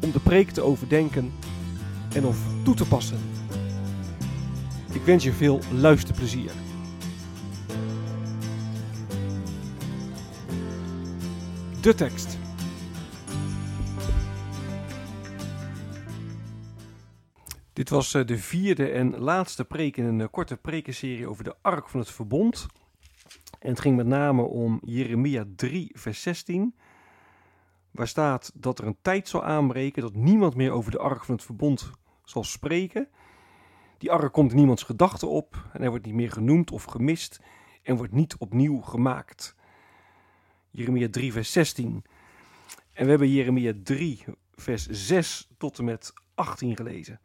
om de preek te overdenken en of toe te passen. Ik wens je veel luisterplezier. De tekst. Dit was eh, de vierde en laatste preek in een eh, korte prekenserie over de Ark van het Verbond. En het ging met name om Jeremia 3, vers 16. Waar staat dat er een tijd zal aanbreken dat niemand meer over de Ark van het Verbond zal spreken. Die ark komt in niemands gedachten op en hij wordt niet meer genoemd of gemist en wordt niet opnieuw gemaakt. Jeremia 3, vers 16. En we hebben Jeremia 3, vers 6 tot en met 18 gelezen.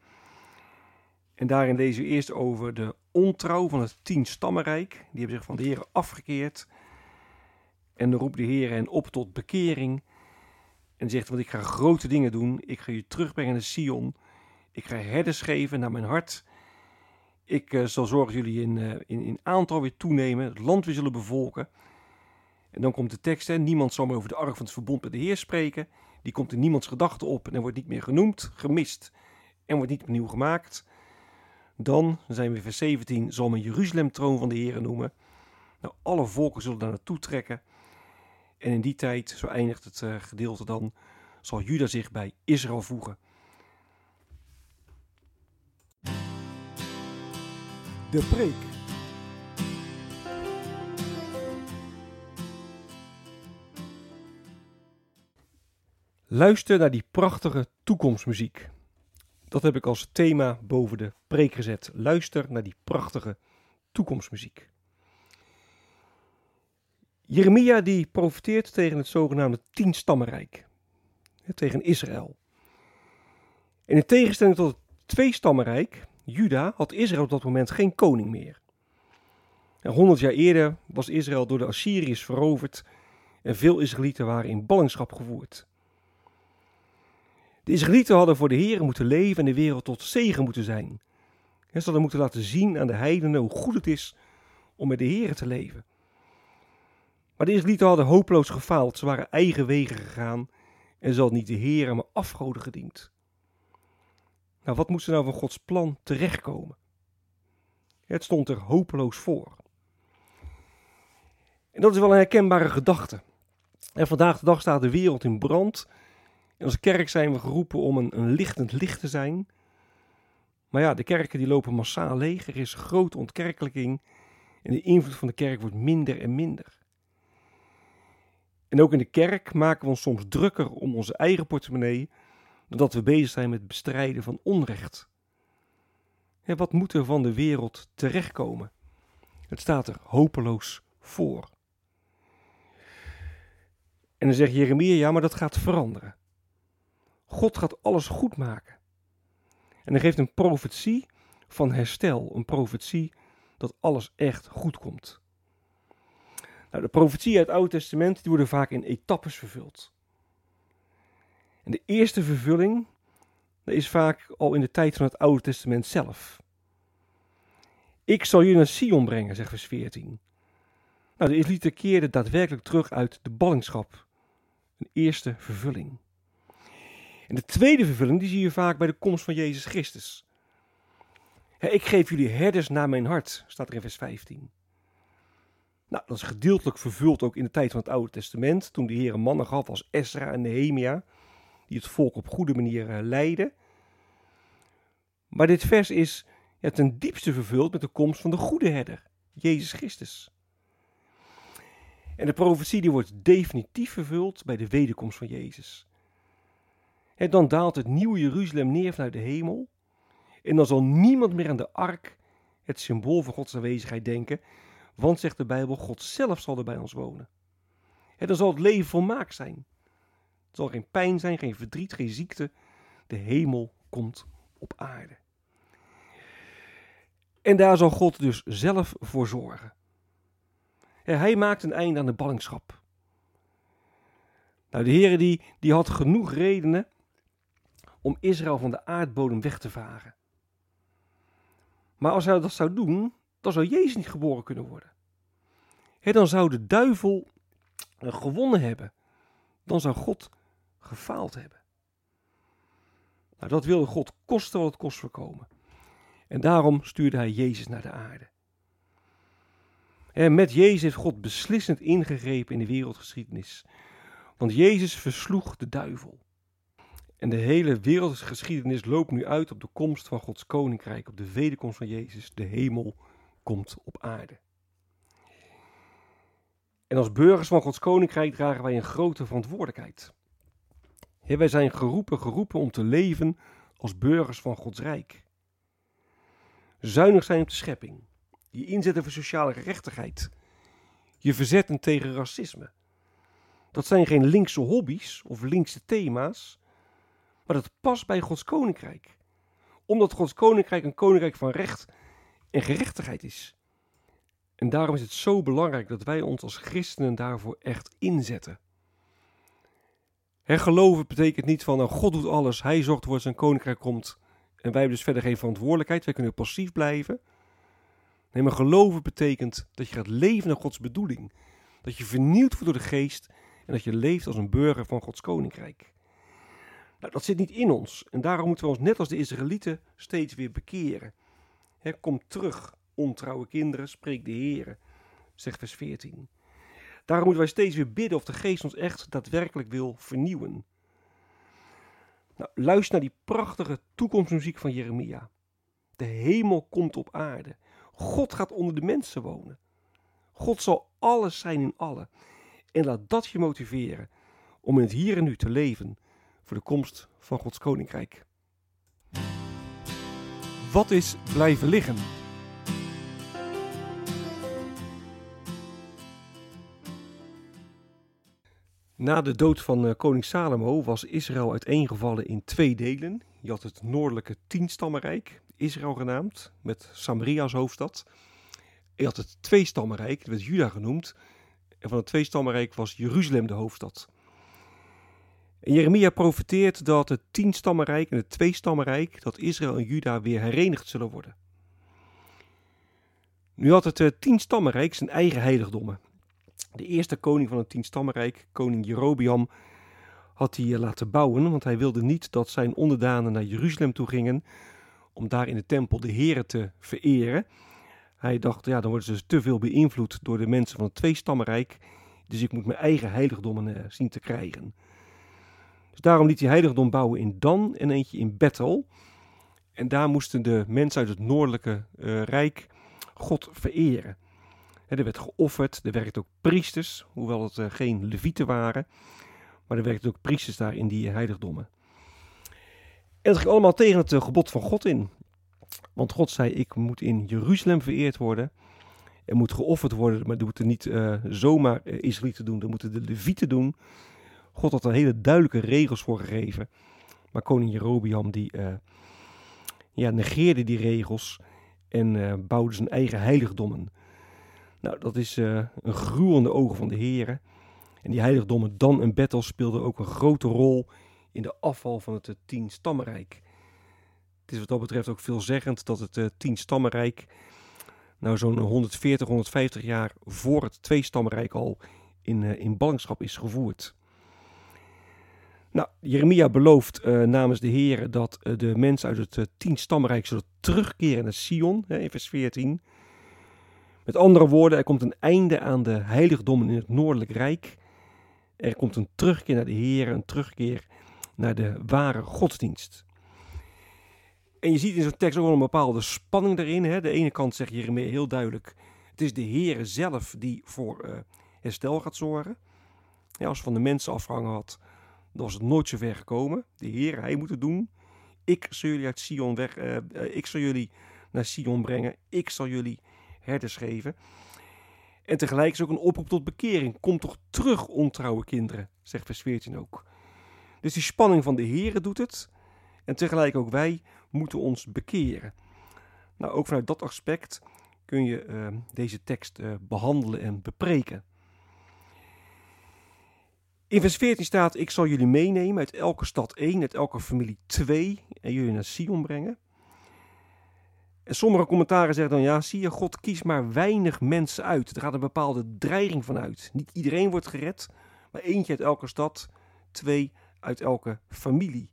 En daarin lezen we eerst over de ontrouw van het tien stammenrijk. Die hebben zich van de Heer afgekeerd. En dan roept de Heer hen op tot bekering. En zegt, want ik ga grote dingen doen. Ik ga je terugbrengen naar Sion. Ik ga herders geven naar mijn hart. Ik uh, zal zorgen dat jullie in, uh, in, in aantal weer toenemen. Het land weer zullen bevolken. En dan komt de tekst, hè, niemand zal meer over de ark van het verbond met de Heer spreken. Die komt in niemands gedachten op en wordt niet meer genoemd, gemist en wordt niet opnieuw gemaakt. Dan zijn we vers 17, zal men Jeruzalem troon van de Heer noemen. Nou, alle volken zullen daar naartoe trekken. En in die tijd, zo eindigt het uh, gedeelte dan, zal Juda zich bij Israël voegen. De preek. Luister naar die prachtige toekomstmuziek. Dat heb ik als thema boven de preek gezet. Luister naar die prachtige toekomstmuziek. Jeremia die profiteert tegen het zogenaamde tienstammenrijk. Tegen Israël. En in tegenstelling tot het tweestammenrijk, Juda, had Israël op dat moment geen koning meer. En 100 jaar eerder was Israël door de Assyriërs veroverd en veel Israëlieten waren in ballingschap gevoerd. De Israëlieten hadden voor de Heer moeten leven en de wereld tot zegen moeten zijn. Ze hadden moeten laten zien aan de heidenen hoe goed het is om met de Heer te leven. Maar de Israëlieten hadden hopeloos gefaald. Ze waren eigen wegen gegaan en ze hadden niet de Heer, maar afgoden gediend. Nou, wat moest er nou van Gods plan terechtkomen? Het stond er hopeloos voor. En dat is wel een herkenbare gedachte. En vandaag de dag staat de wereld in brand. En als kerk zijn we geroepen om een, een lichtend licht te zijn. Maar ja, de kerken die lopen massaal leeg. Er is grote ontkerkelijking. En de invloed van de kerk wordt minder en minder. En ook in de kerk maken we ons soms drukker om onze eigen portemonnee dan dat we bezig zijn met het bestrijden van onrecht. En wat moet er van de wereld terechtkomen? Het staat er hopeloos voor. En dan zegt Jeremia, ja, maar dat gaat veranderen. God gaat alles goed maken. En hij geeft een profetie van herstel, een profetie dat alles echt goed komt. Nou, de profetieën uit het Oude Testament die worden vaak in etappes vervuld. En de eerste vervulling dat is vaak al in de tijd van het Oude Testament zelf. Ik zal jullie naar Sion brengen, zegt vers 14. Nou, de Israëlieten keerden daadwerkelijk terug uit de ballingschap. Een eerste vervulling. En de tweede vervulling die zie je vaak bij de komst van Jezus Christus. ik geef jullie herders naar mijn hart, staat er in vers 15. Nou, dat is gedeeltelijk vervuld ook in de tijd van het Oude Testament, toen de Heer mannen gaf als Esra en Nehemia, die het volk op goede manier uh, leiden. Maar dit vers is ja, ten diepste vervuld met de komst van de goede herder, Jezus Christus. En de profetie die wordt definitief vervuld bij de wederkomst van Jezus. En dan daalt het nieuwe Jeruzalem neer vanuit de hemel. En dan zal niemand meer aan de ark, het symbool van Gods aanwezigheid, denken. Want, zegt de Bijbel, God zelf zal er bij ons wonen. En dan zal het leven volmaakt zijn. Er zal geen pijn zijn, geen verdriet, geen ziekte. De hemel komt op aarde. En daar zal God dus zelf voor zorgen. Hij maakt een einde aan de ballingschap. Nou, de Heer die, die had genoeg redenen om Israël van de aardbodem weg te vagen. Maar als hij dat zou doen, dan zou Jezus niet geboren kunnen worden. dan zou de duivel gewonnen hebben. Dan zou God gefaald hebben. Nou, dat wilde God kosten wat het kost voorkomen. En daarom stuurde hij Jezus naar de aarde. En met Jezus heeft God beslissend ingegrepen in de wereldgeschiedenis. Want Jezus versloeg de duivel. En de hele wereldgeschiedenis loopt nu uit op de komst van Gods koninkrijk, op de wederkomst van Jezus. De hemel komt op aarde. En als burgers van Gods koninkrijk dragen wij een grote verantwoordelijkheid. wij zijn geroepen, geroepen om te leven als burgers van Gods rijk. Zuinig zijn op de schepping. Je inzetten voor sociale gerechtigheid. Je verzetten tegen racisme. Dat zijn geen linkse hobby's of linkse thema's, maar dat past bij Gods koninkrijk. Omdat Gods koninkrijk een koninkrijk van recht en gerechtigheid is. En daarom is het zo belangrijk dat wij ons als christenen daarvoor echt inzetten. geloven betekent niet van nou, God doet alles, hij zorgt voor zijn koninkrijk komt en wij hebben dus verder geen verantwoordelijkheid, wij kunnen passief blijven. Nee, maar geloven betekent dat je gaat leven naar Gods bedoeling. Dat je vernieuwd wordt door de geest en dat je leeft als een burger van Gods koninkrijk. Nou, dat zit niet in ons en daarom moeten we ons net als de Israëlieten steeds weer bekeren. Kom terug, ontrouwe kinderen, spreek de Heer, zegt vers 14. Daarom moeten wij steeds weer bidden of de geest ons echt daadwerkelijk wil vernieuwen. Nou, luister naar die prachtige toekomstmuziek van Jeremia. De hemel komt op aarde. God gaat onder de mensen wonen. God zal alles zijn in allen. En laat dat je motiveren om in het hier en nu te leven voor de komst van Gods koninkrijk. Wat is blijven liggen? Na de dood van uh, koning Salomo was Israël uiteengevallen in twee delen. Je had het noordelijke tienstammenrijk, Israël genaamd, met Samaria als hoofdstad. Je had het tweestammenrijk, dat werd Juda genoemd. En van het tweestammenrijk was Jeruzalem de hoofdstad. En Jeremia profeteert dat het tienstammenrijk en het tweestammenrijk, dat Israël en Juda weer herenigd zullen worden. Nu had het uh, tienstammenrijk zijn eigen heiligdommen. De eerste koning van het tienstammenrijk, koning Jerobiam, had hij eh, laten bouwen, want hij wilde niet dat zijn onderdanen naar Jeruzalem toe gingen om daar in de tempel de heren te vereren. Hij dacht, ja, dan worden ze dus te veel beïnvloed door de mensen van het tweestammenrijk, dus ik moet mijn eigen heiligdommen uh, zien te krijgen. Dus daarom liet hij heiligdom bouwen in Dan en eentje in Bethel. En daar moesten de mensen uit het noordelijke uh, rijk God vereren er werd geofferd, er werkten ook priesters, hoewel het uh, geen levieten waren. Maar er werkten ook priesters daar in die heiligdommen. En dat ging allemaal tegen het uh, gebod van God in. Want God zei, ik moet in Jeruzalem vereerd worden. Er moet geofferd worden, maar dat moeten niet zomaar Israëlieten doen. Dat moeten de levieten doen. God had er hele duidelijke regels voor gegeven. Maar koning Jerobiam die ja, negeerde die regels en bouwde zijn eigen heiligdommen. Nou, dat is uh, een gruwende ogen van de heren. En die heiligdommen Dan en Bethel speelden ook een grote rol in de afval van het tien stammenrijk. Het is wat dat betreft ook veelzeggend dat het uh, tien nou zo'n 140, 150 jaar voor het twee stammenrijk al in, in ballingschap is gevoerd. Nou, Jeremia belooft namens de heren dat de mensen uit het tien stammenrijk zullen terugkeren naar Sion, hè, in vers 14. Met andere woorden, er komt een einde aan de heiligdommen in het Noordelijk Rijk. Er komt een terugkeer naar de Heer, een terugkeer naar de ware godsdienst. En je ziet in zo'n tekst ook wel een bepaalde spanning daarin. Hè? De ene kant zegt Jeremia heel duidelijk: het is de Heer zelf die voor uh, herstel gaat zorgen. Ja, als van de mensen afgehangen had, dan was het nooit zo ver gekomen. De Heer, hij moet het doen. Ik zal jullie uit Sion weg, uh, uh, ik zal jullie naar Sion brengen. Ik zal jullie herders geven. En tegelijk is ook een oproep tot bekering. Kom toch terug, ontrouwe kinderen, zegt vers 14 ook. Dus die spanning van de Heer doet het. En tegelijk ook wij moeten ons bekeren. Nou, ook vanuit dat aspect kun je uh, deze tekst behandelen en bepreken. In vers 14 staat: Ik zal jullie meenemen uit elke stad 1, uit elke familie 2 en jullie naar Sion brengen. En sommige commentaren zeggen dan: Ja, zie je, God kiest maar weinig mensen uit. Er gaat een bepaalde dreiging van uit. Niet iedereen wordt gered, maar eentje uit elke stad, twee uit elke familie.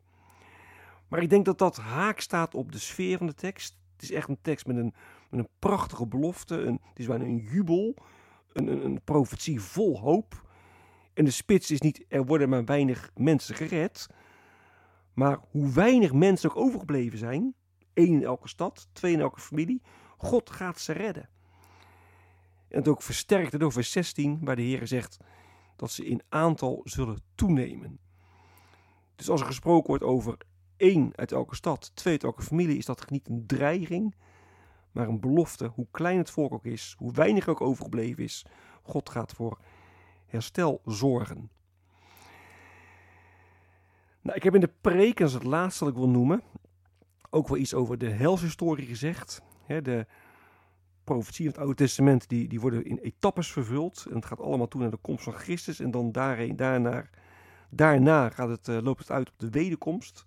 Maar ik denk dat dat haak staat op de sfeer van de tekst. Het is echt een tekst met een, met een prachtige belofte. Een, het is bijna een jubel. Een, een, een profetie vol hoop. En de spits is niet, er worden maar weinig mensen gered. Maar hoe weinig mensen ook overgebleven zijn, één in elke stad, twee in elke familie, God gaat ze redden. En het ook versterkt door vers 16, waar de Heer zegt dat ze in aantal zullen toenemen. Dus als er gesproken wordt over één uit elke stad, twee uit elke familie, is dat niet een dreiging, maar een belofte. Hoe klein het volk ook is, hoe weinig ook overgebleven is, God gaat voor herstel zorgen. Nou, ik heb in de preek, is het laatste dat ik wil noemen, ook wel iets over de helshistorie gezegd. de profetieën van het Oude Testament die, die worden in etappes vervuld. En het gaat allemaal toe naar de komst van Christus. En dan daarheen, daarna, gaat het, uh, loopt het uit op de wederkomst.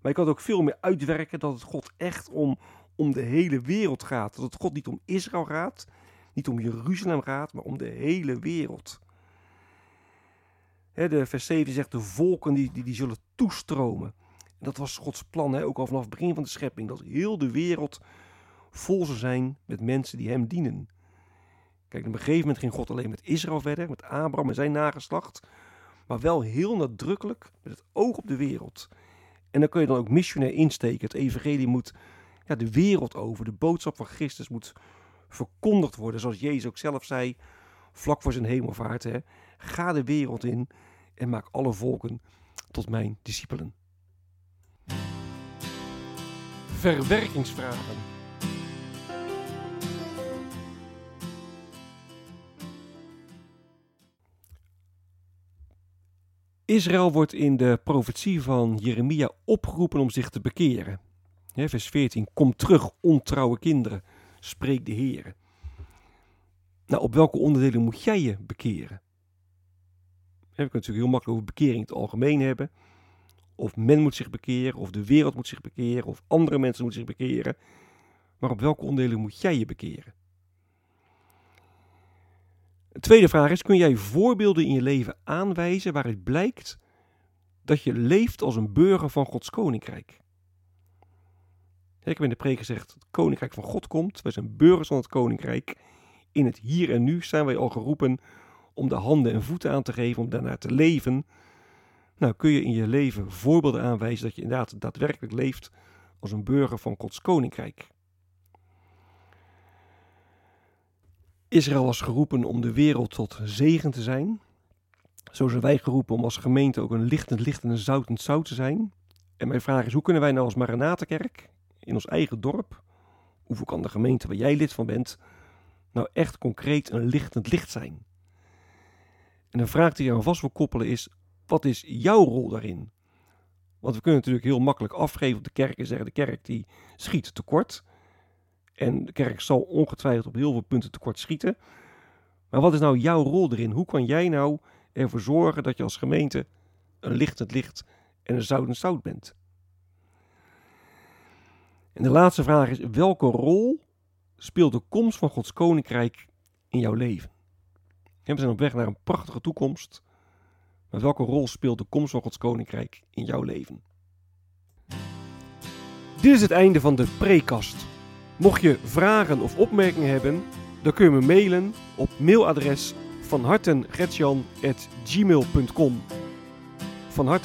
Maar ik kan ook veel meer uitwerken dat het God echt om, om de hele wereld gaat. Dat het God niet om Israël gaat, niet om Jeruzalem gaat, maar om de hele wereld. De vers 7 zegt de volken die, die, die zullen toestromen. En dat was Gods plan, ook al vanaf het begin van de schepping. Dat heel de wereld vol zou zijn met mensen die hem dienen. Kijk, op een gegeven moment ging God alleen met Israël verder, met Abraham en zijn nageslacht. Maar wel heel nadrukkelijk met het oog op de wereld. En dan kun je dan ook missionair insteken. Het evangelie moet ja, de wereld over. De boodschap van Christus moet verkondigd worden. Zoals Jezus ook zelf zei, vlak voor zijn hemelvaart. Ga de wereld in en maak alle volken tot mijn discipelen. Verwerkingsvragen. Israël wordt in de profetie van Jeremia opgeroepen om zich te bekeren. vers 14. Kom terug, ontrouwe kinderen, spreekt de Heer. Nou, op welke onderdelen moet jij je bekeren? We kunnen natuurlijk heel makkelijk over bekering in het algemeen hebben. Of men moet zich bekeren, of de wereld moet zich bekeren, of andere mensen moeten zich bekeren. Maar op welke onderdelen moet jij je bekeren? De tweede vraag is: kun jij voorbeelden in je leven aanwijzen waaruit blijkt dat je leeft als een burger van Gods koninkrijk? Ik heb in de preek gezegd: het koninkrijk van God komt. Wij zijn burgers van het koninkrijk. In het hier en nu zijn wij al geroepen om de handen en voeten aan te geven, om daarnaar te leven. Nou, kun je in je leven voorbeelden aanwijzen dat je inderdaad daadwerkelijk leeft als een burger van Gods koninkrijk? Israël was geroepen om de wereld tot zegen te zijn. Zo zijn wij geroepen om als gemeente ook een lichtend licht en een zoutend zout te zijn. En mijn vraag is, hoe kunnen wij nou als Maranatenkerk in ons eigen dorp, hoeveel kan de gemeente waar jij lid van bent, nou echt concreet een lichtend licht zijn? En een vraag die je aan vast wil koppelen is, wat is jouw rol daarin? Want we kunnen natuurlijk heel makkelijk afgeven op de kerk en zeggen, de kerk die schiet tekort. En de kerk zal ongetwijfeld op heel veel punten tekort schieten. Maar wat is nou jouw rol erin? Hoe kan jij nou ervoor zorgen dat je als gemeente een lichtend licht en een zoutend zout bent? En de laatste vraag is: welke rol speelt de komst van Gods koninkrijk in jouw leven? We zijn op weg naar een prachtige toekomst. Maar welke rol speelt de komst van Gods koninkrijk in jouw leven? Dit is het einde van de prekast. Mocht je vragen of opmerkingen hebben, dan kun je me mailen op mailadres van hartengretjan.gmail.com. van.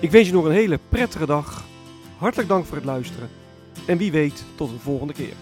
Ik wens je nog een hele prettige dag. Hartelijk dank voor het luisteren. En wie weet, tot een volgende keer.